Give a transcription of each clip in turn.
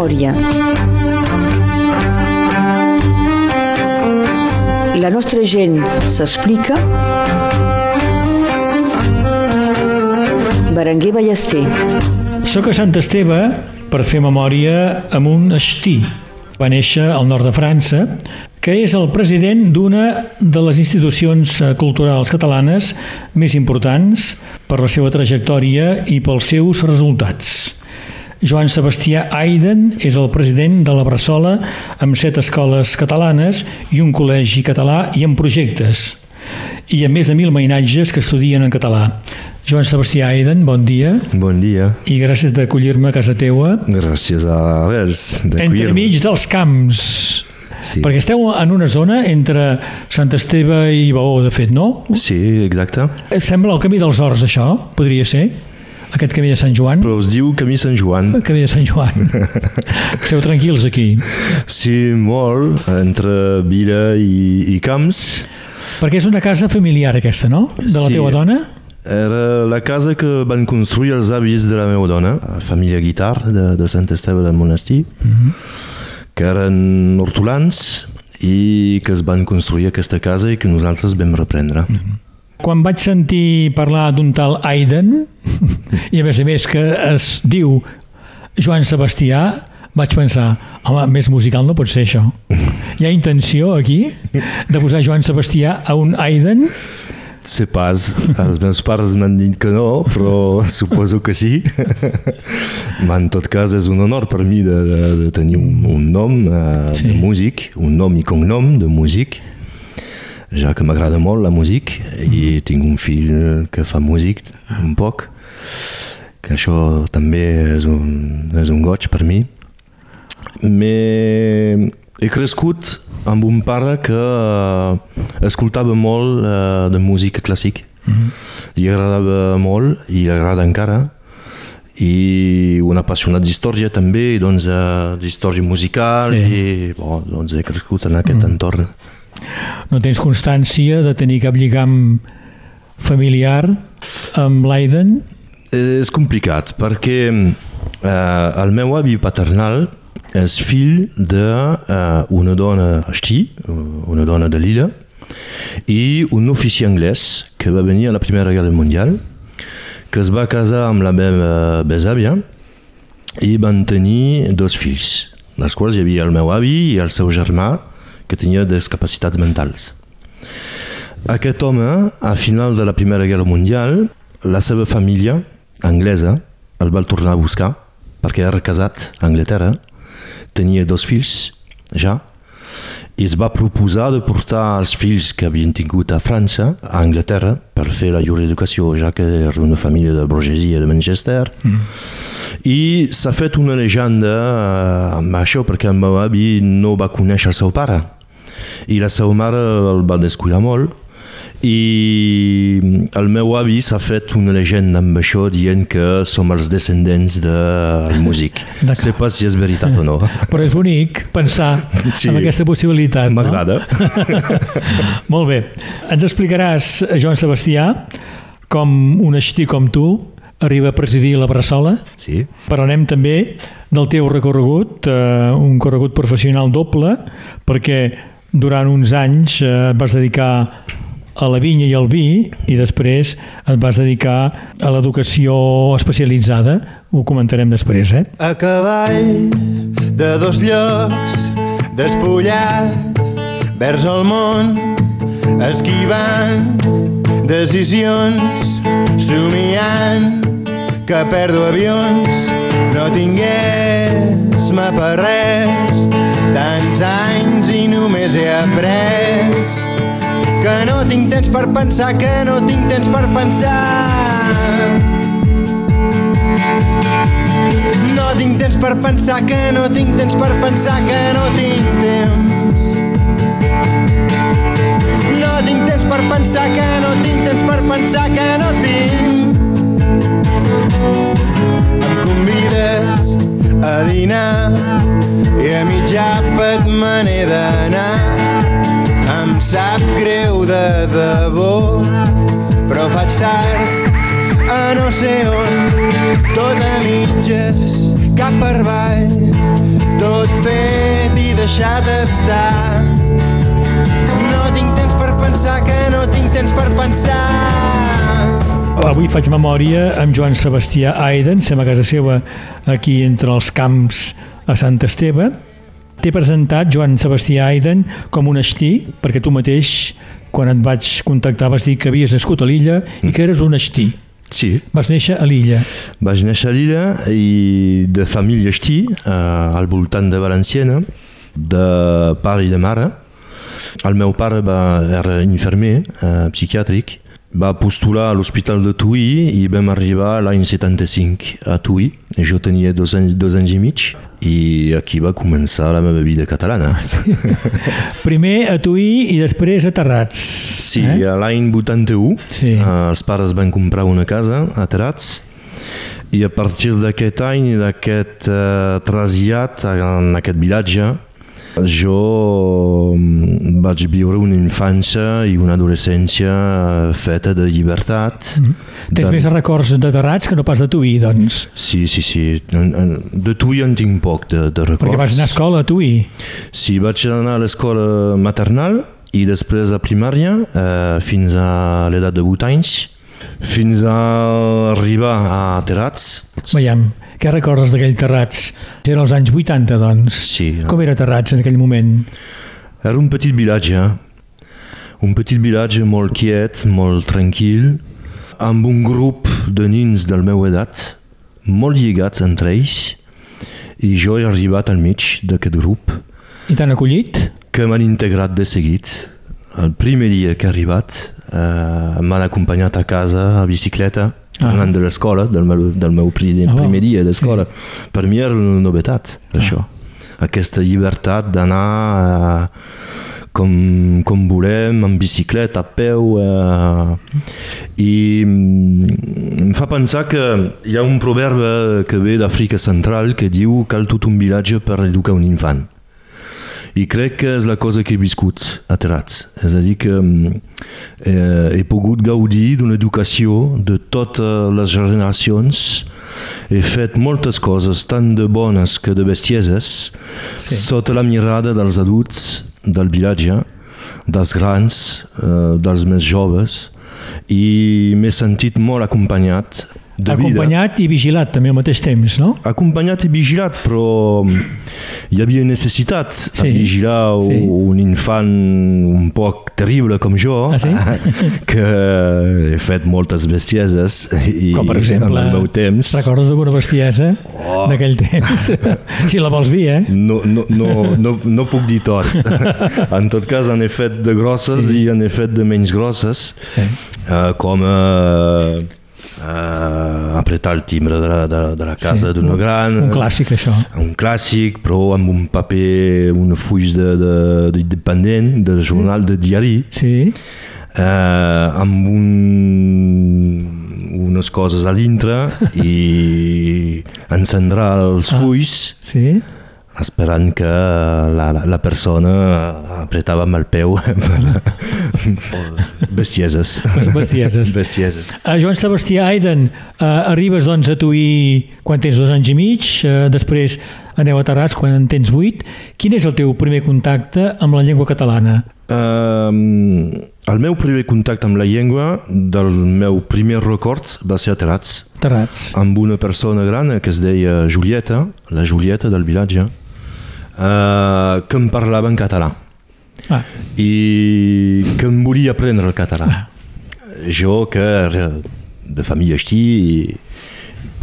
memòria. La nostra gent s'explica. Berenguer Ballester. Soc a Sant Esteve per fer memòria amb un estí. Va néixer al nord de França, que és el president d'una de les institucions eh, culturals catalanes més importants per la seva trajectòria i pels seus resultats. Joan Sebastià Aiden és el president de la Bressola amb set escoles catalanes i un col·legi català i amb projectes i amb més de mil mainatges que estudien en català. Joan Sebastià Aiden, bon dia. Bon dia. I gràcies d'acollir-me a casa teua. Gràcies a res. Entremig dels camps. Sí. Perquè esteu en una zona entre Sant Esteve i Baó, de fet, no? Sí, exacte. Sembla el camí dels Horts, això? Podria ser? Aquest camí de Sant Joan? Però es diu camí Sant Joan. El camí de Sant Joan. Esteu tranquils aquí? Sí, molt, entre vila i, i camps. Perquè és una casa familiar aquesta, no? De la Sí. teva dona? Era la casa que van construir els avis de la meva dona, la família Guitar de, de Sant Esteve del Monestir, mm -hmm. que eren hortolans i que es van construir aquesta casa i que nosaltres vam reprendre. Mm -hmm. Quan vaig sentir parlar d'un tal Aiden, i a més a més que es diu Joan Sebastià, vaig pensar, home, més musical no pot ser això. Hi ha intenció aquí de posar Joan Sebastià a un Aiden? Sé pas, els meus pares m'han dit que no, però suposo que sí. Ma, en tot cas, és un honor per mi de, de, de tenir un, un nom Sí. sí. de músic, un nom i cognom de músic, ja que m'agrada molt la músic i tinc un fill que fa músic un poc, que això també és un, és un goig per mi. Me, he crescut amb un pare que eh, escoltava molt eh, de música clàssic. Mm -hmm. Li agradava molt i li agrada encara i un apassionat d'història també, doncs, eh, d'història musical Sí. i bon, doncs he crescut en aquest mm. entorn. No tens constància de tenir cap lligam familiar amb l'Aiden? És complicat perquè eh, el meu avi paternal és fill d'una eh, dona esti, una dona de l'illa, i un oficier anglès que va venir a la Primera Guerra Mundial, que es va casar amb la meva besàvia i van tenir dos fills, dels quals hi havia el meu avi i el seu germà, que tenia discapacitats mentals. Aquest home, a final de la Primera Guerra Mundial, la seva família anglesa el va tornar a buscar perquè era casat a Anglaterra, tenia dos fills ja, i es va proposar de portar els fills que havien tingut a França, a Anglaterra, per fer la llur educació, ja que era una família de burgesia de Manchester. Mm. I s'ha fet una llegenda eh, amb això, perquè el meu avi no va conèixer el seu pare. I la seva mare el va descuidar molt, i el meu avi s'ha fet una llegenda amb això dient que som els descendents del músic. D'acord. sé pas si és veritat o no. Però és bonic pensar Sí. en aquesta possibilitat, no? M'agrada. Molt bé. Ens explicaràs, Joan Sebastià, com un així com tu arriba a presidir la Bressola. Sí. Parlarem també del teu recorregut, eh, un recorregut professional doble, perquè durant uns anys eh, vas dedicar a la vinya i al vi i després et vas dedicar a l'educació especialitzada. Ho comentarem després, eh? A cavall de dos llocs, despullat, vers el món, esquivant decisions, somiant que perdo avions, no tingués-me per res, només he après que no tinc temps per pensar, que no tinc temps per pensar. No tinc temps per pensar, que no tinc temps per pensar, que no tinc temps. No tinc temps per pensar, que no tinc temps per pensar, que no tinc. Em convides a dinar i a mig àpat me n'he d'anar. Em sap greu de debò, però faig tard a no sé on, tot a mitges, cap per avall, tot fet i deixat estar. No tinc temps per pensar, que no tinc temps per pensar. Avui faig memòria amb Joan Sebastià Aiden, sem a casa seva aquí entre els camps a Sant Esteve. T'he presentat Joan Sebastià Aiden com un estí, perquè tu mateix, quan et vaig contactar, vas dir que havies nascut a l'illa i que eres un estí. Sí, Vas néixer a l'illa. vaig néixer a l'illa i de família estí, eh, al voltant de Valenciana, de pare i de mare. El meu pare va, era infermer eh, psiquiàtric, va postular a l'Hospital de Tuí i vam arribar l'any 75 a Tuí. Jo tenia dos anys, dos anys i mig i aquí va començar la meva vida catalana. Primer a Tuí i després a Terrats. Sí, Eh? l'any 81 Sí. eh, els pares van comprar una casa a Terats i a partir d'aquest any, d'aquest eh, trasllat en aquest vilatge, jo mm, vaig viure una infància i una adolescència eh, feta de llibertat. Mm Tens de... més records de Terrats que no pas de Tuí, doncs. Sí, sí, sí. De tu ja en tinc poc de, de records. Perquè vas anar a escola a Tuí. Sí, vaig anar a l'escola maternal i després a primària eh, fins a l'edat de 8 anys fins a arribar a Terrats. Veiem, què recordes d'aquell Terrats? Era els anys 80, doncs. Sí. Com era Terrats en aquell moment? Era un petit vilatge, un petit vilatge molt quiet, molt tranquil, amb un grup de nins del meu edat, molt lligats entre ells, i jo he arribat al mig d'aquest grup, I t'han acollit? que m'han integrat de seguit. El primer dia que he arribat eh, m'han acompanyat a casa a bicicleta, Ah. de l'escola, del, meu, del meu primer, Ah, primer dia d'escola. Per mi era una novetat, això. Aquesta llibertat d'anar eh, com, com volem, en bicicleta, a peu... Eh, I mm, em fa pensar que hi ha un proverbe que ve d'Àfrica Central que diu cal tot un vilatge per educar un infant. I crec que és la cosa que he viscut a Terrats. És a dir, que eh, he pogut gaudir d'una educació de totes les generacions. He fet moltes coses, tant de bones que de bestieses, sí. sota la mirada dels adults del vilatge, dels grans, eh, dels més joves, i m'he sentit molt acompanyat de vida. Acompanyat i vigilat també al mateix temps, no? Acompanyat i vigilat, però hi havia necessitat sí. De vigilar Sí. un infant un poc terrible com jo, Ah, sí? que he fet moltes bestieses i Com per exemple... el meu temps. Recordes alguna bestiesa oh. d'aquell temps? si la vols dir, eh? No, no, no, no, no puc dir tot. en tot cas, en he fet de grosses Sí. i en he fet de menys grosses, Sí. uh, com uh, apretar el timbre de la, de, de la casa Sí, d'una un- gran... Un clàssic, això. un clàssic, però amb un paper, una full de, de, de de jornal de diari, Sí, eh, amb un, unes coses a dintre i encendrà els Ah. fulls sí. Esperant que la, la, la persona apretava amb el peu bestieses. bestieses. bestieses. Uh, Joan Sebastià Aiden, uh, arribes doncs a Tuí quan tens dos anys i mig, uh, després aneu a Terrats quan en tens vuit. Quin és el teu primer contacte amb la llengua catalana? Um, el meu primer contacte amb la llengua del meu primer record va ser a Terrats, Terrats. amb una persona gran que es deia Julieta, la Julieta del vilatge, uh, que em parlava en català Ah, i que em volia aprendre el català. Jo, que de família així,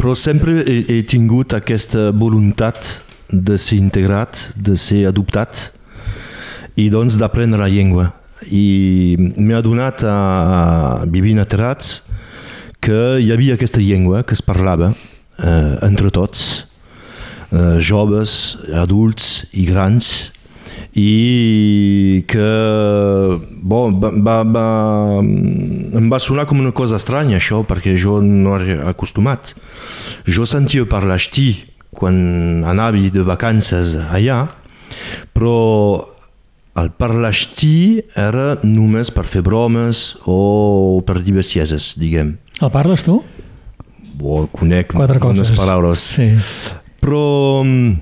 però sempre he, he tingut aquesta voluntat de ser integrat, de ser adoptat i doncs d'aprendre la llengua. I m'he adonat a, a vivint a Terrats que hi havia aquesta llengua que es parlava eh, entre tots, eh, joves, adults i grans, i que bon, va, va, va, em va sonar com una cosa estranya això perquè jo no era acostumat jo sentia parlar esti quan anava de vacances allà però el parlar esti era només per fer bromes o per dir bestieses, diguem. el parles tu? Bo, conec Quatre coses. unes paraules. Sí. Però mm,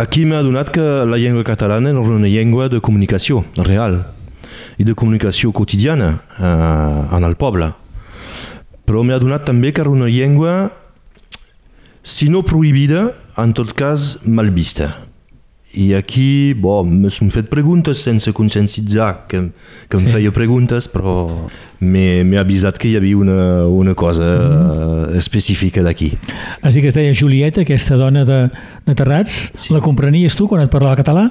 aquí m'he adonat que la llengua catalana era una llengua de comunicació real i de comunicació quotidiana eh, en el poble. Però m'he adonat també que era una llengua, si no prohibida, en tot cas mal vista. I aquí, bo, m'he fet preguntes sense consciencitzar que, que em Sí. feia preguntes, però m'he avisat que hi havia una, una cosa mm. específica d'aquí. Així que es deia Julieta, aquesta dona de, de Terrats. Sí. La comprenies tu quan et parlava català?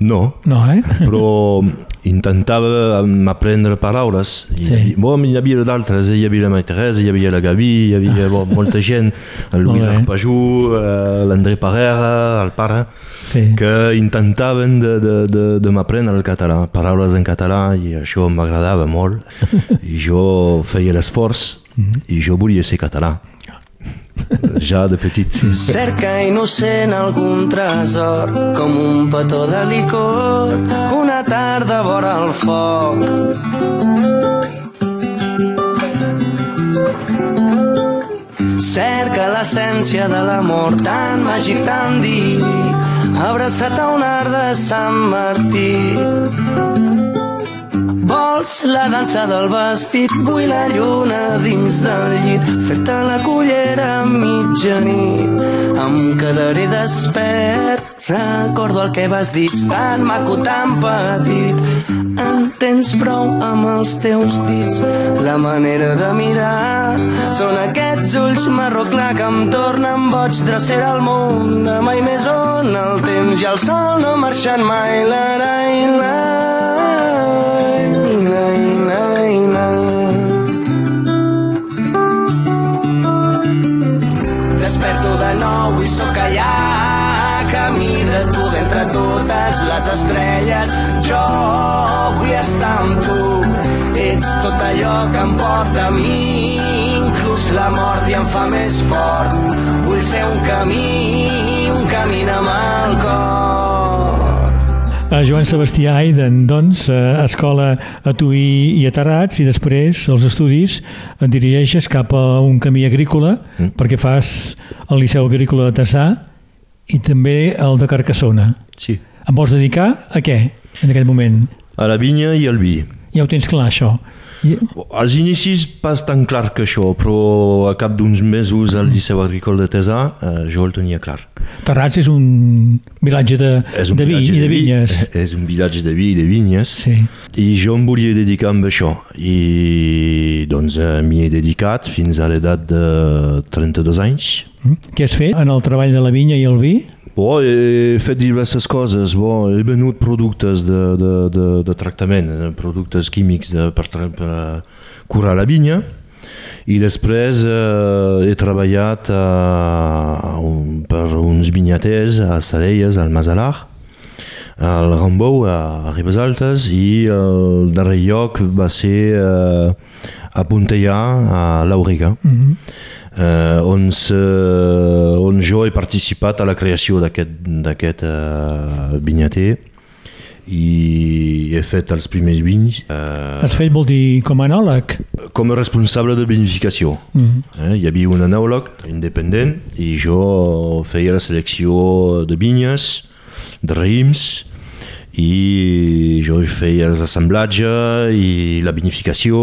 No, No, eh? però intentava aprendre paraules. Hi Sí. havia, bon, hi havia d'altres, hi havia la Maria Teresa, hi havia la Gavi, hi havia bon, molta gent, el Lluís. Arpajú, eh, l'André Parera, el pare, Sí. que intentaven de, de, de, de m'aprendre el català, paraules en català, i això m'agradava molt. Jo feia l'esforç, i jo volia ser català. Ja de petit. Cerca innocent algun tresor com un petó de licor una tarda vora el foc Cerca l'essència de l'amor tan màgic, tan diví abraçat a un art de Sant Martí Vols la dansa del vestit, vull la lluna dins del llit, fer-te la cullera a mitjanit. Em quedaré despert, recordo el que vas dir, tan maco, tan petit. En tens prou amb els teus dits, la manera de mirar. Són aquests ulls marró clar que em tornen boig, drecera al món, de mai més on el temps i el sol no marxen mai. La, la, la, la, allà camí de tu d'entre totes les estrelles. Jo vull estar amb tu. Ets tot allò que em porta a mi. Inclús la mort i em fa més fort. Vull ser un camí un camí amb el cor Joan Sebastià Aiden, doncs, a escola a Tuí i a Terrats, i després els estudis et dirigeixes cap a un camí agrícola, mm. perquè fas el Liceu Agrícola de Tassà i també el de Carcassona. Sí. Em vols dedicar a què, en aquest moment? A la vinya i al vi. Ja ho tens clar, això. I, Als inicis pas tan clar que això, però a cap d'uns mesos al Liceu Agricol de Tesà eh, jo el tenia clar. Terrats és un vilatge de, És un de vi i de vi- vinyes. És un vilatge de vi i de vinyes. Sí. I jo em volia dedicar amb això. I doncs eh, m'hi he dedicat fins a l'edat de 32 anys. Mm. Què has fet en el treball de la vinya i el vi? Bo, he fet diverses coses. Bo, he venut productes de, de, de, de tractament, eh, productes químics de, per, per eh, curar la vinya. I després eh, he treballat a un, per uns vinyaters a Salelles, al Masalar, al Rambou, a, Ribes Altes, i el darrer lloc va ser eh, a Pontellà, a l'Auriga. Mm -hmm. Eh, on, se, on jo he participat a la creació d'aquest eh, vinyater i he fet els primers vins eh, Has fet, vol dir, com a anòleg? com a responsable de vinificació. Mm. Eh, hi havia un anòleg independent i jo feia la selecció de vinyes, de raïms, i jo feia els assemblatge i la vinificació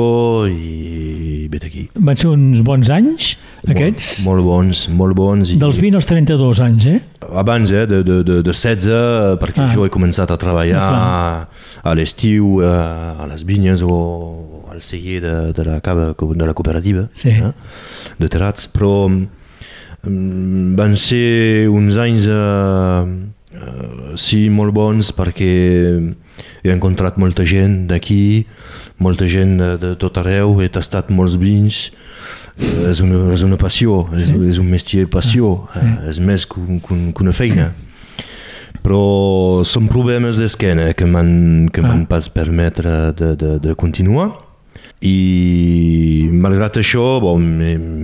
i vet aquí. Van ser uns bons anys, aquests? Molt, molt bons, molt bons. I, Dels 20 als 32 anys, eh? Abans, eh, de, de, de, de 16, perquè Ah. ah. jo he començat a treballar Esclar. a l'estiu eh, a les vinyes o al celler de, de, la, cava, de la cooperativa Sí. eh, de Terrats, però mm, van ser uns anys eh, eh, sí, molt bons perquè he encontrat molta gent d'aquí, molta gent de, de tot arreu, he tastat molts vins, Eh, és una, és una passió, és, Sí. és un métier passió, Ah, eh, és més que, un- que, un- que una feina. Però són problemes d'esquena que m'han Ah. pas permetre de, de, de continuar i malgrat això bon,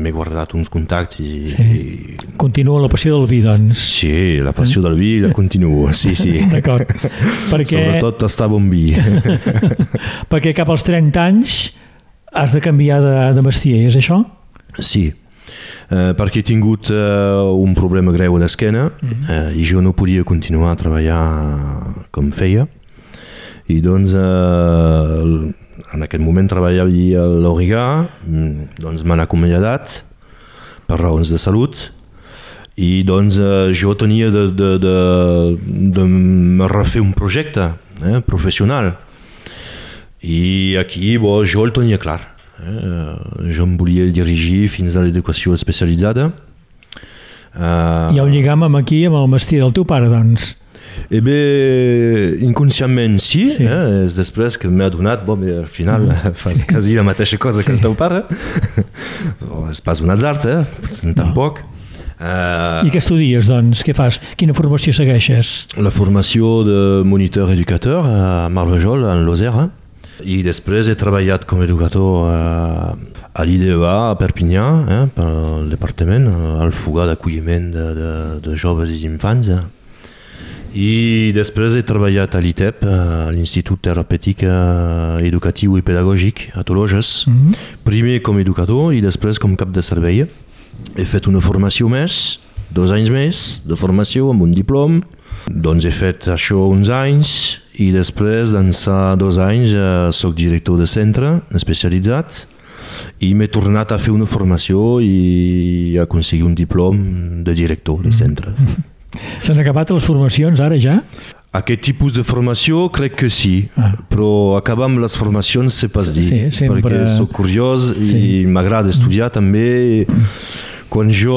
m'he guardat uns contactes i, Sí. i Continua la passió del vi, doncs. sí, la passió del vi la continuo, sí, sí. D'acord. perquè, Sobretot tastar bon vi. perquè cap als 30 anys has de canviar de, de bestier, és això? Sí. eh, perquè he tingut eh, un problema greu a l'esquena eh, i jo no podia continuar a treballar com feia i doncs eh, en aquest moment treballava a l'Origà mm, doncs m'han acomiadat per raons de salut i doncs eh, jo tenia de, de, de, de refer un projecte eh, professional. I aquí bo, jo el tenia clar eh, jo em volia dirigir fins a l'educació especialitzada. Uh, Hi ha un lligam amb aquí, amb el mestí del teu pare, doncs. Eh bé, inconscientment sí, sí. Eh? és després que m'he adonat, bon, bé, al final mm. fas sí. quasi la mateixa cosa sí. que el teu pare. oh, és pas un atzar, eh? No. tampoc. Uh, I què estudies, doncs? Què fas? Quina formació segueixes? La formació de monitor educateur a Marvejol, en Lozera. I després he treballat com a educador a, a l'IDEA a Perpinyà, eh, pel departament, al fugar d'acolliment de, de, de joves i infants. Eh. I després he treballat a l'ITEP, a l'Institut Terapèutic Educatiu i Pedagògic a Tologes, mm -hmm. primer com a educador i després com cap de servei. He fet una formació més, dos anys més de formació amb un diplom, doncs he fet això uns anys i després d'ençà dos anys eh, sóc director de centre especialitzat i m'he tornat a fer una formació i a aconseguir un diplom de director de centre. S'han acabat les formacions ara ja? Aquest tipus de formació crec que sí, ah. però acabar amb les formacions sé pas dir, sí, sempre... perquè sóc curiós sí. i m'agrada estudiar també. Quan jo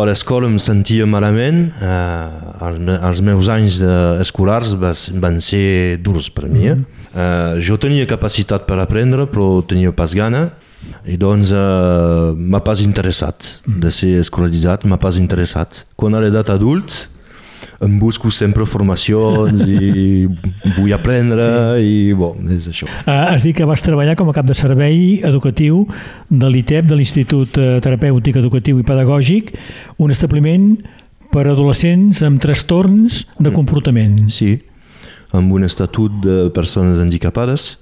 a l'escola em sentia malament, eh, els meus anys escolars van ser durs per mi. Eh? Mm eh, jo tenia capacitat per aprendre, però tenia pas gana, i doncs eh, m'ha pas interessat de ser escolaritzat, m'ha pas interessat. Quan a l'edat adult em busco sempre formacions i vull aprendre sí. i bon, és això. Uh, has dit que vas treballar com a cap de servei educatiu de l'ITEP, de l'Institut eh, Terapèutic Educatiu i Pedagògic, un establiment per a adolescents amb trastorns de comportament. Sí, amb un estatut de persones handicapades,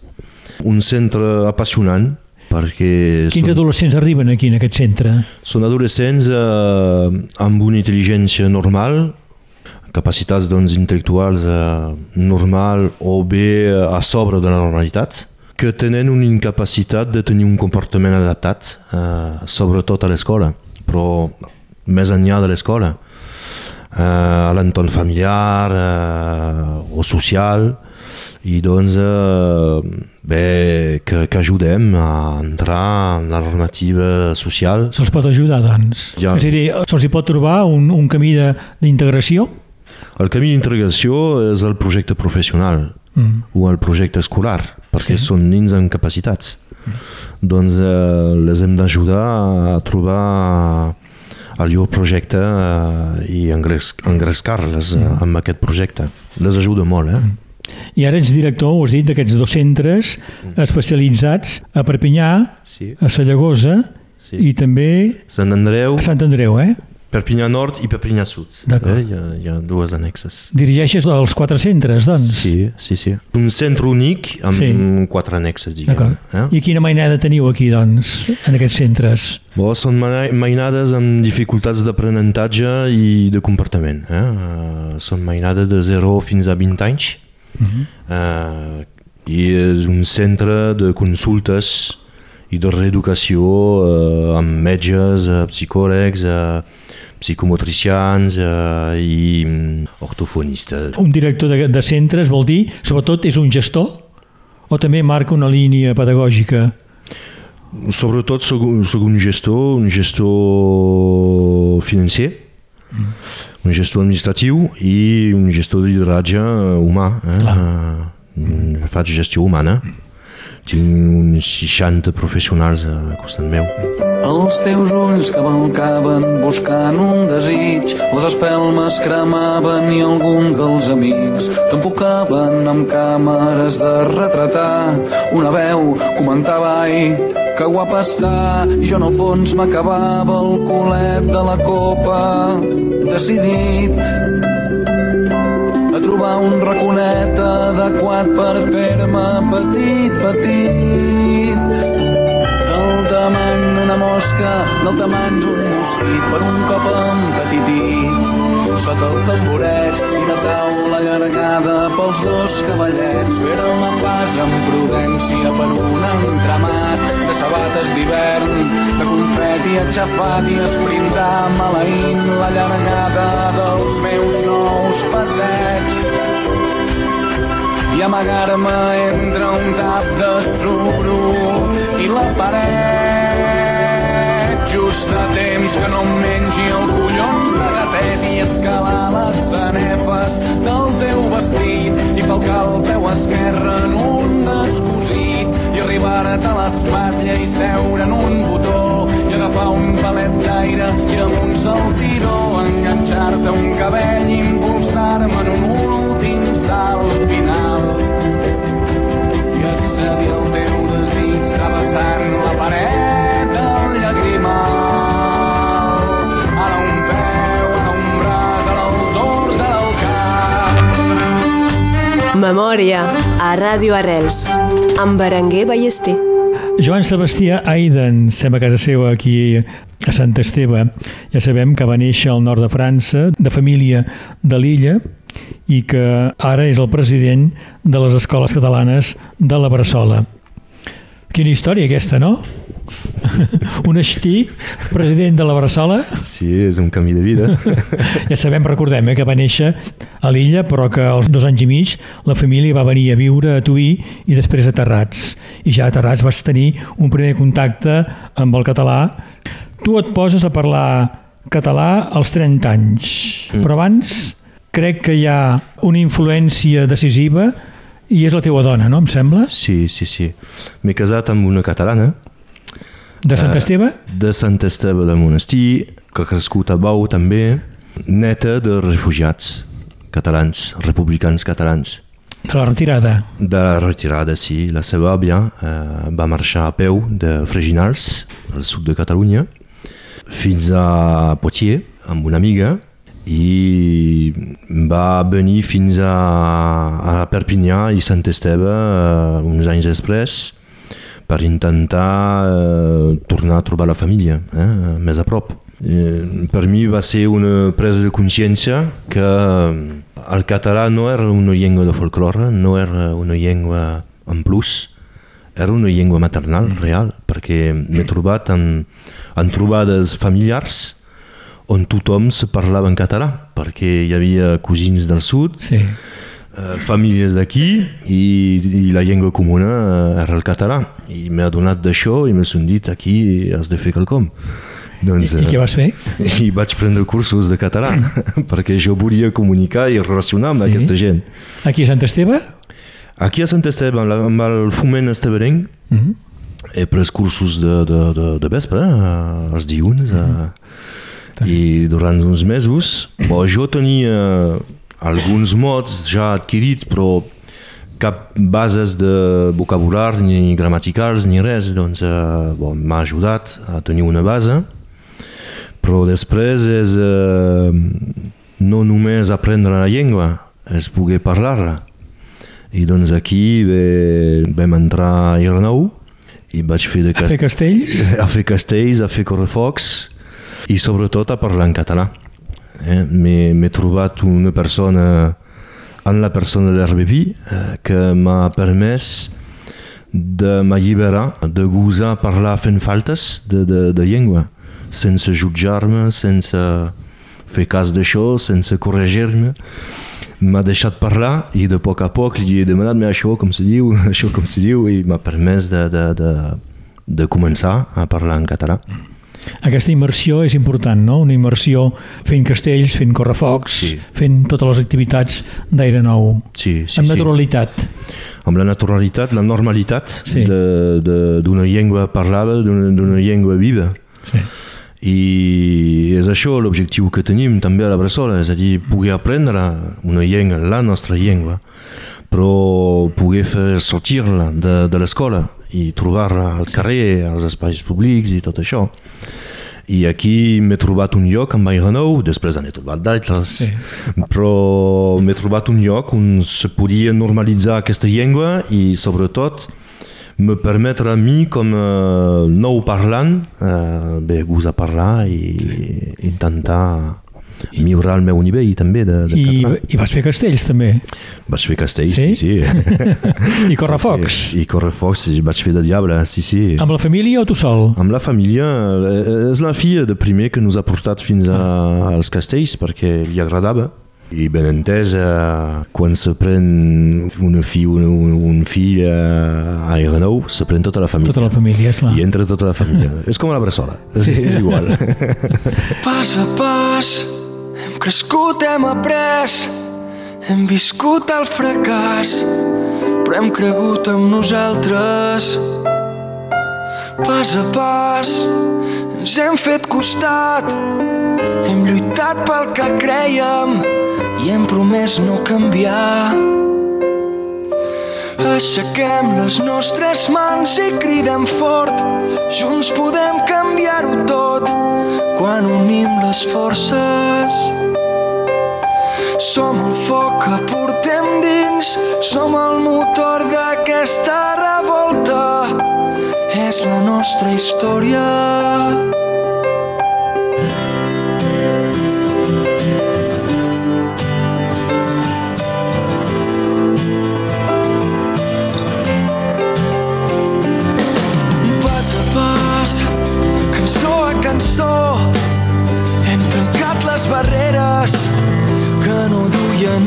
un centre apassionant perquè... Quins són, adolescents arriben aquí en aquest centre? Són adolescents eh, amb una intel·ligència normal, capacitats doncs, intel·lectuals eh, normal o bé a sobre de la normalitat, que tenen una incapacitat de tenir un comportament adaptat, eh, sobretot a l'escola, però més enllà de l'escola, eh, a l'entorn familiar eh, o social, i doncs eh, bé, que, que ajudem a entrar en la normativa social. Se'ls pot ajudar, doncs? Ja. És a dir, se'ls pot trobar un, un camí d'integració? El camí d'integració és el projecte professional mm. o el projecte escolar, perquè sí. són nins amb capacitats. Mm. Doncs eh, les hem d'ajudar a trobar el llur projecte eh, i engrescar-les eh, mm. amb aquest projecte. Les ajuda molt, eh? Mm. I ara ets director, ho has dit, d'aquests dos centres mm. especialitzats a Perpinyà, sí. a Sallagosa sí. i també Sant Andreu. a Sant Andreu, eh? Perpinyà Nord i Perpinyà Sud. Eh? Hi, ha, hi ha dues annexes. Dirigeixes els quatre centres, doncs? Sí, sí, sí. Un centre únic amb sí. quatre annexes, diguem. Eh? I quina mainada teniu aquí, doncs, en aquests centres? Bo, són mainades amb dificultats d'aprenentatge i de comportament. Eh? Uh, són mainades de 0 fins a 20 anys. Uh -huh. uh, I és un centre de consultes i de reeducació uh, amb metges, uh, psicòlegs, uh, psicomotricians eh, i mm, ortofonistes. Un director de, de centres vol dir, sobretot, és un gestor o també marca una línia pedagògica? Sobretot soc, soc un gestor, un gestor financer, mm. un gestor administratiu i un gestor de lideratge humà. Eh? Mm. Faig gestió humana. Mm tinc uns 60 professionals a costat meu. Els teus ulls que balcaven buscant un desig, les espelmes cremaven i alguns dels amics t'enfocaven amb càmeres de retratar. Una veu comentava, ai, que guapa està, i jo en el fons m'acabava el culet de la copa, decidit a trobar un raconet adequat per fer-me petit, petit. Del damant un amor closca del tamany d'un mosquit per un cop empetitit sota els tamborets i la taula gargada pels dos cavallets. Feren la pas amb prudència per un entramat de sabates d'hivern de confeti aixafat i esprintar maleint la llargada dels meus nous passets. I amagar-me entre un tap de suro i la paret just a temps que no em mengi el collons de gatet i escalar les sanefes del teu vestit i falcar el peu esquerre en un descosit i arribar-te a l'espatlla i seure en un botó i agafar un palet d'aire i amb un saltidor enganxar-te un cabell i impulsar-me en un últim salt final. I accedir al teu desig travessant la paret del llagrimal Memòria a Ràdio Arrels amb Berenguer Ballester. Joan Sebastià Aiden, estem a casa seva aquí a Sant Esteve. Ja sabem que va néixer al nord de França, de família de l'illa, i que ara és el president de les escoles catalanes de la Bressola. Quina història aquesta, no? Un estí, president de la Bressola, Sí, és un canvi de vida. ja sabem, recordem, eh, que va néixer a l'illa, però que als dos anys i mig la família va venir a viure a Tuí i després a Terrats. I ja a Terrats vas tenir un primer contacte amb el català. Tu et poses a parlar català als 30 anys, però abans crec que hi ha una influència decisiva i és la teua dona, no? Em sembla? Sí, sí, sí. M'he casat amb una catalana De Sant Eh, Esteve? de Sant Esteve de Monestir, que ha crescut a Bau també, neta de refugiats catalans, republicans catalans. De la retirada. De la retirada, sí. La seva àvia eh, va marxar a peu de Freginals, al sud de Catalunya, fins a Poitiers, amb una amiga, i va venir fins a, a Perpinyà i Sant Esteve eh, uns anys després per intentar eh, tornar a trobar la família eh, més a prop. Eh, per mi va ser una presa de consciència que el català no era una llengua de folklore, no era una llengua en plus, era una llengua maternal real, perquè m'he trobat en, en trobades familiars on tothom se parlava en català, perquè hi havia cosins del sud, Sí. Eh, famílies d'aquí i, i la llengua comuna eh, era el català. I m'he adonat d'això i m'he dit aquí has de fer quelcom. Doncs, I, I què eh, vas fer? i vaig prendre cursos de català perquè jo volia comunicar i relacionar amb Sí. aquesta gent. Aquí a Sant Esteve? Aquí a Sant Esteve, amb, el foment esteberenc, Mhm. he pres cursos de, de, de, de vespre, eh, els dilluns, eh, i durant uns mesos. Bon, jo tenia alguns mots ja adquirits, però cap bases de vocabulari ni gramaticals ni res, doncs eh, bon, m'ha ajudat a tenir una base, però després és eh, no només aprendre la llengua, és poder parlar-la. I doncs aquí ve, vam entrar a Irnou i vaig fer de A fer castells? a fer castells, a fer correfocs i sobretot a parlar en català. Eh? M'he trobat una persona en la persona de l'RBP eh, que m'ha permès de m'alliberar, de gosar parlar fent faltes de, de, de llengua, sense jutjar-me, sense fer cas d'això, sense corregir-me. M'ha deixat parlar i de poc a poc li he demanat "Mais això com se diu, això com se diu i m'ha permès de, de, de, de començar a parlar en català. Aquesta immersió és important, no? Una immersió fent castells, fent correfocs, Sí. fent totes les activitats d'aire nou. Sí, sí, amb sí. naturalitat. amb la naturalitat, la normalitat Sí. de- de- d'una llengua parlada, d'una llengua viva. Sí. I és això l'objectiu que tenim també a la Bressola, és a dir, poder aprendre una llengua, la nostra llengua, però poder fer sortir-la de, de l'escola i trobar-la al carrer, als espais públics i tot això. I aquí m'he trobat un lloc amb Airenou, després n'he trobat d'altres, Sí. però m'he trobat un lloc on se podia normalitzar aquesta llengua i sobretot me permetre a mi com a nou parlant eh, bé, gust a parlar i sí. intentar millorar el meu nivell també de, de I, català. I vas fer castells també. Vaig fer castells, Sí? sí, sí. I correfocs. Sí, sí. I correfocs, sí, vaig fer de diable, sí, sí. Amb la família o tu sol? Amb la família, eh, és la filla de primer que nos ha portat fins a, als castells perquè li agradava. I ben entès, eh, quan se pren una fi, un, un, un fill eh, a Aerenou, se pren tota la família. Tota la família, esclar. I entra tota la família. és com la bressola, és, és igual. Pas a pas hem crescut, hem après, hem viscut el fracàs, però hem cregut en nosaltres. Pas a pas ens hem fet costat, hem lluitat pel que creiem i hem promès no canviar. Aixequem les nostres mans i cridem fort, junts podem canviar-ho tot quan unim les forces. Som el foc que portem dins, som el motor d'aquesta revolta. És la nostra història.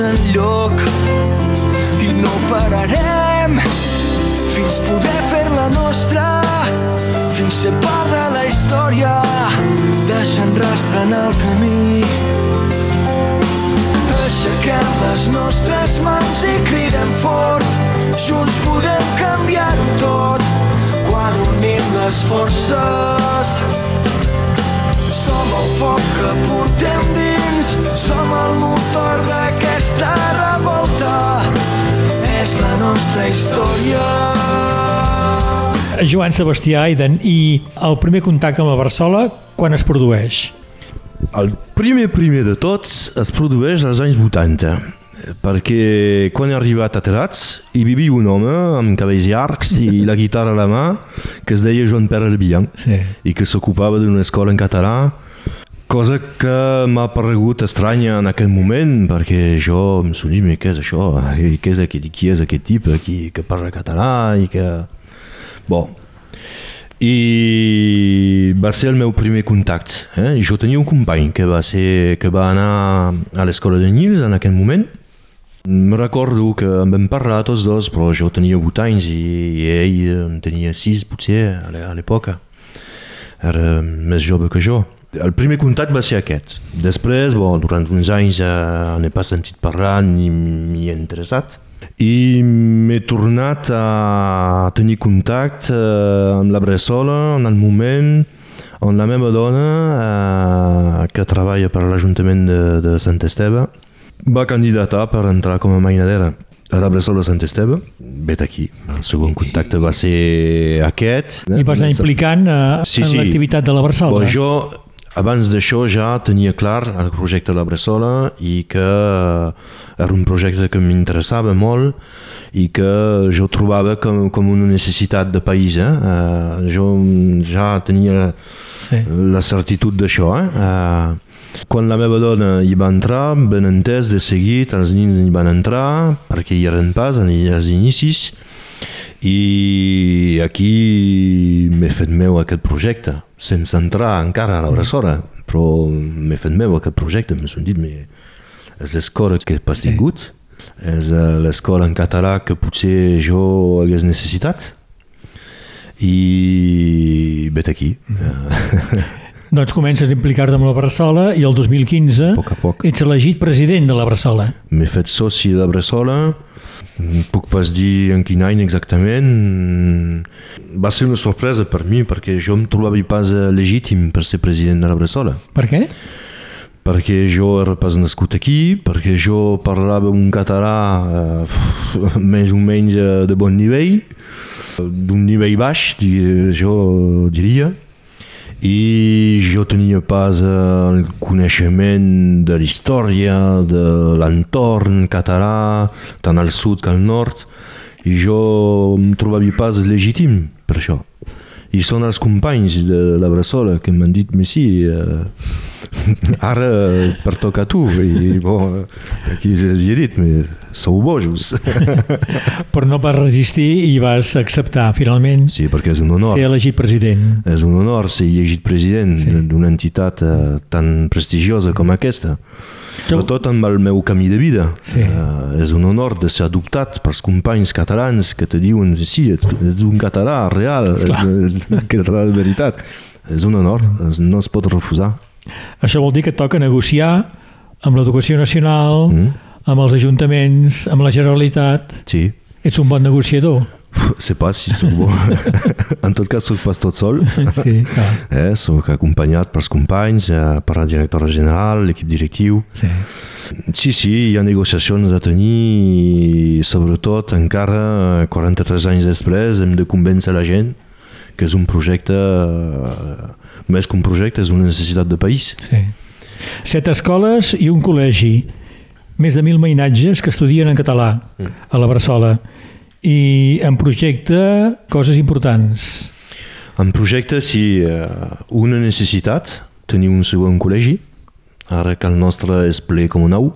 Enlloc i no pararem fins poder fer-la nostra, fins ser part de la història, deixant rastre en el camí. Aixequem les nostres mans i cridem fort, junts podem canviar-ho tot, quan unim les forces. Som el foc que portem dins, som el motor d'aquesta revolta. És la nostra història. Joan Sebastià Aiden, i el primer contacte amb la Barçola, quan es produeix? El primer primer de tots es produeix als anys 80 perquè quan he arribat a Terats hi vivia un home amb cabells llargs i la guitarra a la mà que es deia Joan Pere Albian Sí. i que s'ocupava d'una escola en català cosa que m'ha paregut estranya en aquell moment perquè jo em sonia què és això? I què és aquest, qui és aquest tipus qui, que parla català i que... Bon, i va ser el meu primer contacte. Eh? Jo tenia un company que va, ser, que va anar a l'escola de Nils en aquell moment. Me recordo que en vam parlar tots dos, però jo tenia 8 anys i, i ell en tenia 6 potser a l'època. Era més jove que jo. El primer contacte va ser aquest. Després, bon, durant uns anys eh, n'he pas sentit parlar ni m'hi he interessat i m'he tornat a tenir contacte eh, amb la Bressola en el moment on la meva dona, eh, que treballa per l'Ajuntament de, de Sant Esteve, va candidatar per entrar com a mainadera a la Bressola de Sant Esteve. Vet aquí, el segon contacte va ser aquest. I vas anar implicant eh, Sí, en sí. l'activitat de la Barçola. Bon, jo, abans d'això, ja tenia clar el projecte de la Bressola i que era un projecte que m'interessava molt i que jo trobava com, com una necessitat de país. Eh? Uh, jo ja tenia Sí. la certitud d'això. Eh? Uh, quan la meva dona hi va entrar, ben entès, de seguit, els nins hi van entrar, perquè hi eren pas als inicis, i aquí m'he fet meu aquest projecte, sense entrar encara a la Bressola, però m'he fet meu aquest projecte, m'he me, és l'escola que he pas tingut, és eh, l'escola en català que potser jo hagués necessitat, i vet aquí. Doncs comences a implicar-te amb la Barçola i el 2015 A poc a poc. ets elegit president de la Barçola. M'he fet soci de Bressola, no puc pas dir en quin any exactament. Va ser una sorpresa per mi perquè jo em trobava pas eh, legítim per ser president de la Bressola. Per què? Perquè jo era pas nascut aquí, perquè jo parlava un català eh, més o menys eh, de bon nivell, d'un nivell baix, jo diria, i jo tenia pas el coneixement de la història, de l'entorn català, tant al sud que al nord, i jo em trobava pas legítim per això. I són els companys de la Bressola que m'han dit, mais sí, eh, ara pertoca a tu. I bon, aquí els he dit, sou bojos. Però no vas resistir i vas acceptar, finalment, Sí, perquè és un honor. ser elegit president. És un honor ser llegit president Sí. sí. d'una entitat eh, tan prestigiosa com aquesta. Sobretot amb el meu camí de vida. Sí. Eh, és un honor de ser adoptat pels companys catalans que te diuen sí, ets, ets un català real, Esclar. ets un català de veritat. És un honor, no es pot refusar. Això vol dir que toca negociar amb l'educació nacional, Mm. amb els ajuntaments, amb la Generalitat. Sí. Ets un bon negociador. Sé pas si soc bo. en tot cas, soc pas tot sol. Sí. Eh, soc acompanyat pels companys, eh, per la directora general, l'equip directiu. Sí. Sí, sí, hi ha negociacions a tenir i sobretot encara 43 anys després hem de convèncer la gent que és un projecte, eh, més que un projecte, és una necessitat de país. sí. Set escoles i un col·legi. Més de mil mainatges que estudien en català a la Bressola. I en projecte coses importants. En projecte, sí, eh, una necessitat, tenir un segon col·legi, ara que el nostre és ple com un ou.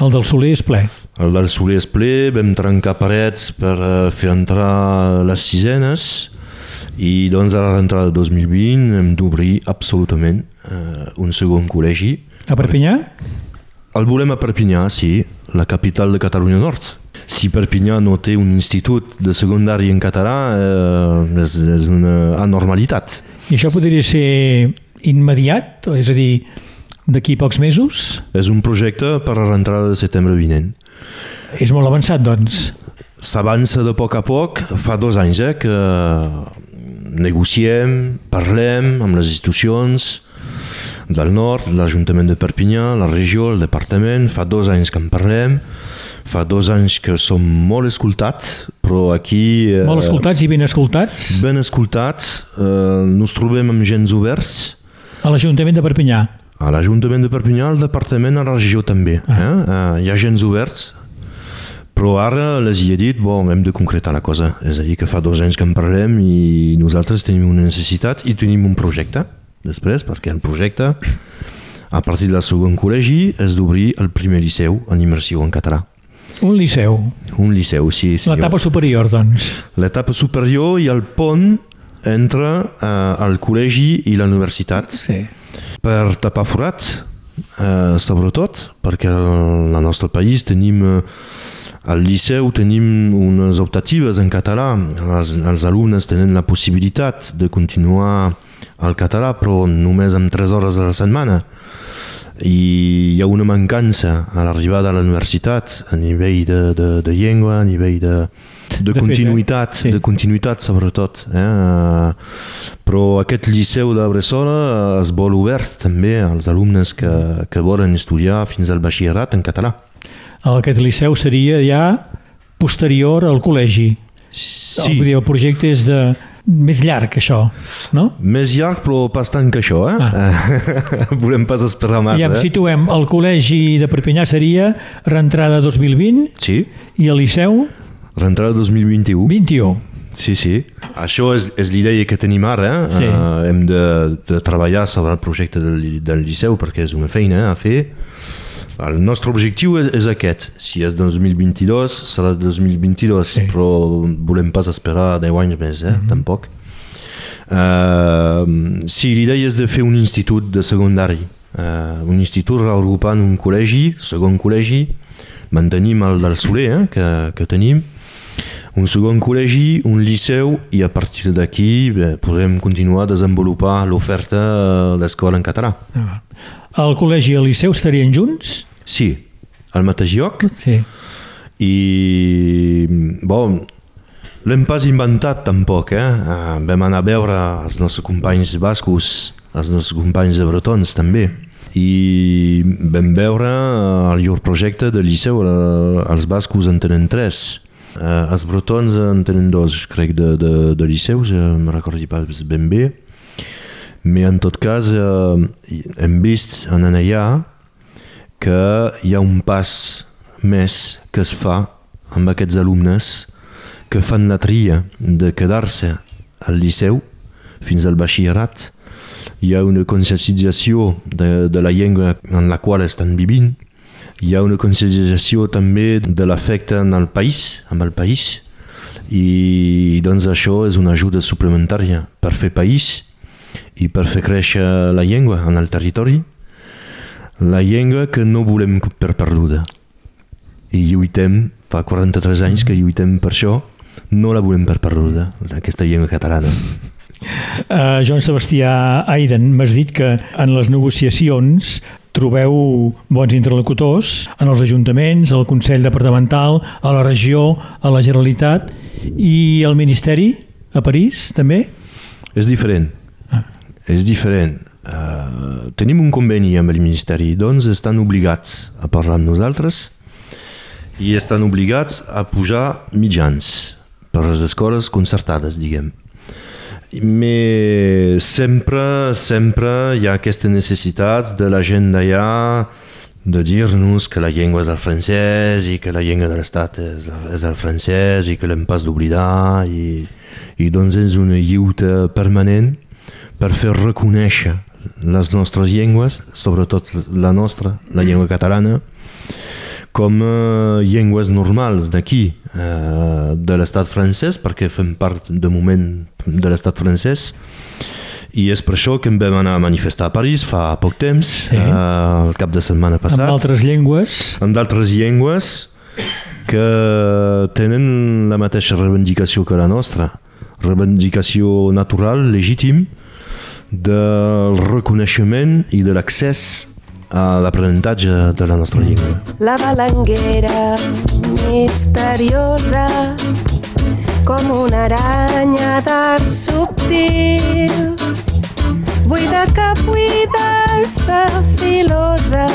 El del Soler és ple. El del Soler és ple, vam trencar parets per eh, fer entrar les sisenes i doncs a la rentrada de 2020 hem d'obrir absolutament eh, un segon col·legi. A Perpinyà? El volem a Perpinyà, sí, la capital de Catalunya Nord. Si Perpinyà no té un institut de secundari en català, eh, és, és una anormalitat. I això podria ser immediat? És a dir, d'aquí pocs mesos? És un projecte per a la rentrada de setembre vinent. És molt avançat, doncs. S'avança de poc a poc, fa dos anys eh, que negociem, parlem amb les institucions del nord, l'Ajuntament de Perpinyà, la regió, el departament, fa dos anys que en parlem, fa dos anys que som molt escoltats, però aquí... eh, Molt escoltats i ben escoltats Ben escoltats, eh, nos trobem amb gens oberts, a l'Ajuntament de Perpinyà. a l'Ajuntament de Perpinyà, al departament, a la regió també. Eh? Eh, hi ha gens oberts, però ara les hi he dit, bon, hem de concretar la cosa. És a dir, que fa dos anys que en parlem i nosaltres tenim una necessitat i tenim un projecte. Després, perquè el projecte, a partir del segon col·legi, és d'obrir el primer liceu en immersió en català. Un liceu. Un liceu, sí. sí L'etapa superior, doncs. L'etapa superior i el pont entre eh, el col·legi i la universitat Sí. per tapar forats, eh, sobretot, perquè al al nostre país tenim eh, al liceu tenim unes optatives en català, els, els alumnes tenen la possibilitat de continuar el català, però només amb 3 hores a la setmana. I hi ha una mancança a l'arribada a la universitat a nivell de, de, de llengua, a nivell de, de, De fet, continuïtat, eh? Sí. de continuïtat sobretot. Eh? Però aquest liceu de Bressola es vol obert també als alumnes que, que volen estudiar fins al batxillerat en català. Aquest liceu seria ja posterior al col·legi. Sí, dir, el projecte és de més llarg que això, no? més llarg però pas tant que això. Eh? Ah. Volem pas esperar I massa. ja em eh? situem, el col·legi de Perpinyà seria reentrada 2020 Sí, i el liceu rentrada 2021. 21. Sí, sí. Això és, és l'idea que tenim ara. Eh? Sí. Uh, hem de, de treballar sobre el projecte del, del liceu perquè és una feina eh, a fer. El nostre objectiu és, és aquest. Si és 2022, serà 2022, Sí. però volem pas esperar 10 anys més, eh? tampoc. Uh, sí, l'idea és de fer un institut de secundari. Uh, un institut reagrupant un col·legi, segon col·legi, mantenim el del Soler, eh? que, que tenim, un segon col·legi, un liceu i a partir d'aquí bé, podem continuar a desenvolupar l'oferta eh, d'escola en català. El col·legi i el liceu estarien junts? Sí, al mateix lloc Sí. i bon, l'hem pas inventat tampoc, eh? Eh, Vam anar a veure els nostres companys bascos, els nostres companys de bretons també i vam veure eh, el llur projecte de liceu, eh, els bascos en tenen tres. Eh, els bretons en tenen dos, crec, de, de, de liceus, eh, no recordo pas ben bé. Mais en tot cas eh, hem vist en allà que hi ha un pas més que es fa amb aquests alumnes que fan la tria de quedar-se al liceu fins al batxillerat. Hi ha una conscienciació de, de la llengua en la qual estan vivint. Hi ha una conscienciació també de l'efecte en el país, amb el país, i doncs això és una ajuda suplementària per fer país i per fer créixer la llengua en el territori, la llengua que no volem per perduda. I lluitem, fa 43 anys que lluitem per això, no la volem per perduda, aquesta llengua catalana. Uh, Joan Sebastià Aiden, m'has dit que en les negociacions trobeu bons interlocutors en els ajuntaments, al Consell Departamental, a la regió, a la Generalitat i al Ministeri, a París, també? És diferent. Ah. És diferent. Uh, tenim un conveni amb el Ministeri, doncs estan obligats a parlar amb nosaltres i estan obligats a pujar mitjans per les escoles concertades, diguem. Mais sempre, sempre hi ha aquesta necessitat de la gent d'allà de dir-nos que la llengua és el francès i que la llengua de l'Estat és, és el francès i que l'hem pas d'oblidar i, i doncs és una lluita permanent per fer reconèixer les nostres llengües, sobretot la nostra, la llengua catalana, com uh, llengües normals d'aquí, uh, de l'estat francès, perquè fem part de moment de l'estat francès, i és per això que em vam anar a manifestar a París fa poc temps, sí. uh, el cap de setmana passat. Amb altres llengües? Amb d'altres llengües que tenen la mateixa reivindicació que la nostra, reivindicació natural, legítim, del reconeixement i de l'accés a l'aprenentatge de la nostra llengua. La balanguera misteriosa com una aranya d'art subtil buida que buida sa filosa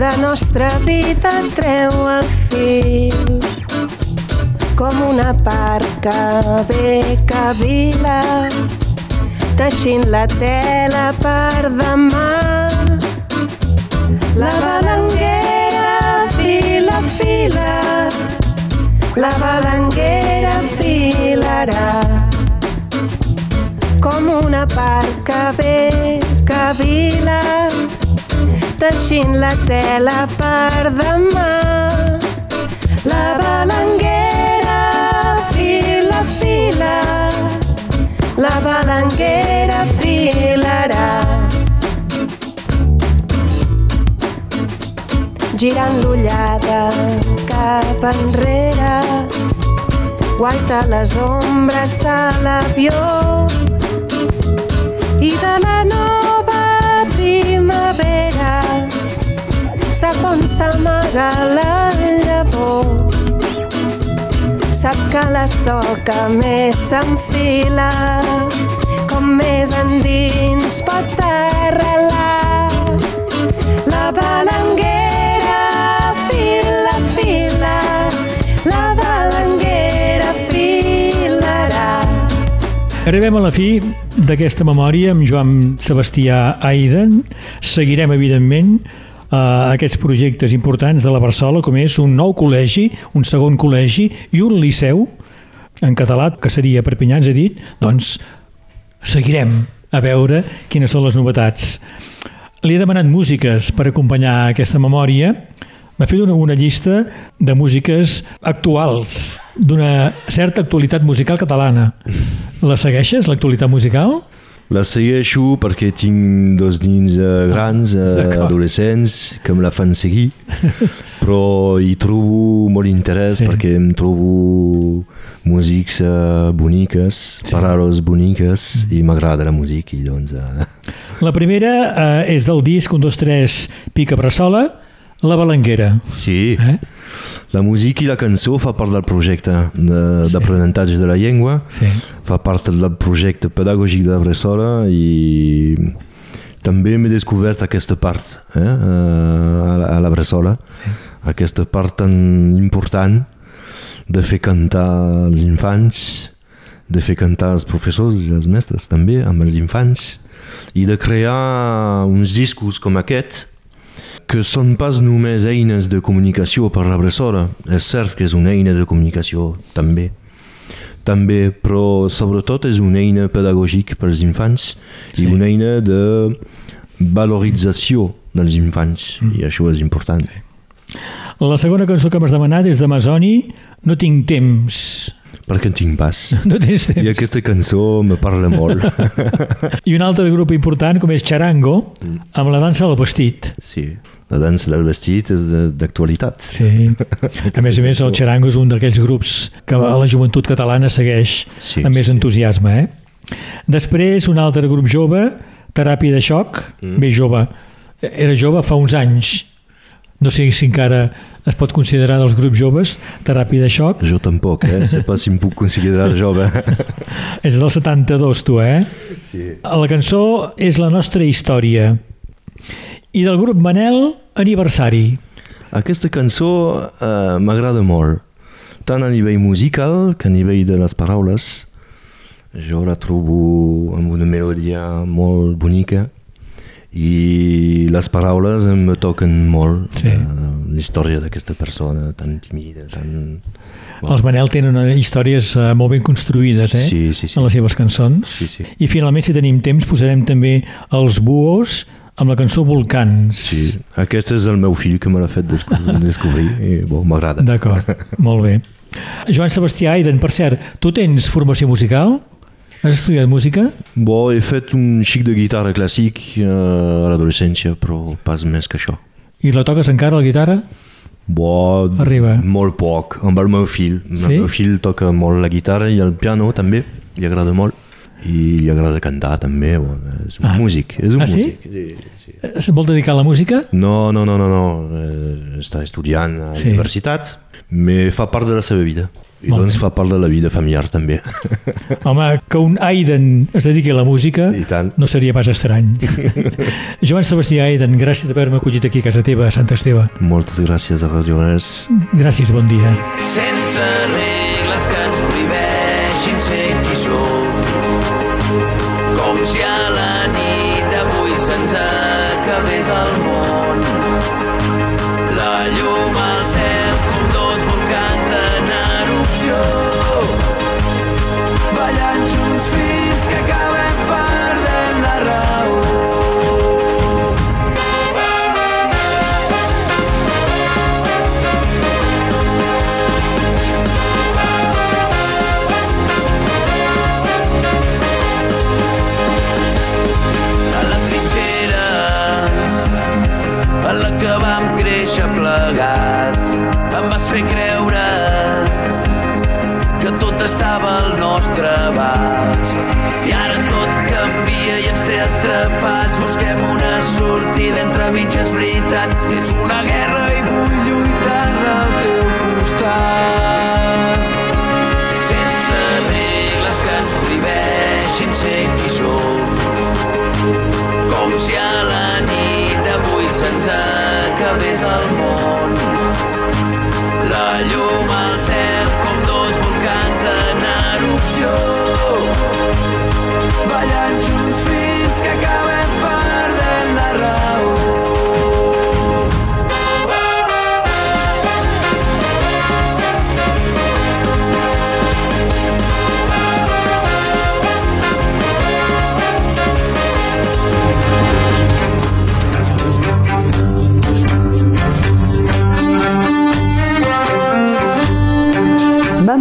de nostra vida treu el fil com una parca bé que vila teixint la tela per demà la balanguera fila, fila, la balanguera filarà. Com una barca bé que vila, teixint la tela per demà. La balanguera fila, fila, la balanguera filarà. girant l'ullada cap enrere guaita les ombres de l'avió i de la nova primavera sap on s'amaga la llavor sap que la soca més s'enfila com més endins pot arrelar la balanguera Arribem a la fi d'aquesta memòria amb Joan Sebastià Aiden. Seguirem, evidentment, eh, aquests projectes importants de la Barçola, com és un nou col·legi, un segon col·legi i un liceu en català, que seria Perpinyà, ens ha dit, doncs seguirem a veure quines són les novetats. Li he demanat músiques per acompanyar aquesta memòria m'ha fet una, una llista de músiques actuals, d'una certa actualitat musical catalana. La segueixes, l'actualitat musical? La segueixo perquè tinc dos nins uh, grans, uh, adolescents, que me la fan seguir, però hi trobo molt interès sí. perquè em trobo músics uh, boniques, sí. paraules boniques, mm. i m'agrada la música. I doncs, uh... La primera uh, és del disc 1, 2, 3, Pica Bressola, la Balanguera. Sí. Eh? La música i la cançó fa part del projecte d'aprenentatge de, sí. de la llengua, sí. fa part del projecte pedagògic de Bressola i també m'he descobert aquesta part eh? a, la, a la Bressola, sí. aquesta part tan important de fer cantar els infants, de fer cantar els professors i els mestres també amb els infants i de crear uns discos com aquest que són pas només eines de comunicació per la bressora. És cert que és una eina de comunicació també, també, però sobretot és una eina pedagògica per als infants sí. i una eina de valorització dels infants, mm. i això és important. La segona cançó que m'has demanat és d'Amazoni, No tinc temps. Perquè en tinc pas. No tens temps. I aquesta cançó me parla molt. I un altre grup important com és Charango, mm. amb la dansa del vestit. Sí, la dansa del vestit és d'actualitat. Sí. A més a més, el Charango és un d'aquells grups que a la joventut catalana segueix sí, amb més sí. entusiasme. Eh? Després, un altre grup jove, Teràpia de xoc, mm. bé jove, era jove fa uns anys, no sé si encara es pot considerar dels grups joves teràpia de xoc. Jo tampoc, eh? sé pas si em puc considerar jove. és del 72, tu, eh? Sí. La cançó és la nostra història. I del grup Manel, Aniversari. Aquesta cançó eh, m'agrada molt, tant a nivell musical que a nivell de les paraules. Jo la trobo amb una melodia molt bonica i les paraules em toquen molt sí. uh, la història d'aquesta persona tan tímida tan... Bueno. Els Manel tenen històries uh, molt ben construïdes eh? sí, sí, sí. en les seves cançons sí, sí. i finalment si tenim temps posarem també els buos amb la cançó Volcans sí, aquest és el meu fill que me l'ha fet descobrir, descobrir i bon, m'agrada d'acord, molt bé Joan Sebastià Aiden, per cert, tu tens formació musical? Has estudiat música? Bo, he fet un xic de guitarra clàssic eh, a l'adolescència, però pas més que això. I la toques encara, la guitarra? Bo, Arriba. molt poc, amb el meu fill. Sí? El meu fill toca molt la guitarra i el piano també, li agrada molt. I li agrada cantar també, bo, és un ah. músic. És un ah, sí? músic. Sí, sí. Es vol dedicar a la música? No, no, no, no, no. Eh, està estudiant a la sí. universitat, però fa part de la seva vida. I Molt doncs bé. fa part de la vida familiar també. Home, que un Aiden es dediqui a la música no seria pas estrany. Joan Sebastià Aiden, gràcies d'haver-me acollit aquí a casa teva, a Sant Esteve. Moltes gràcies a Radio Res. Gràcies, bon dia. Sense regles em vas fer creure que tot estava al nostre abast. I ara tot canvia i ens té atrapats. Busquem una sortida entre mitges veritats. És una guerra i vull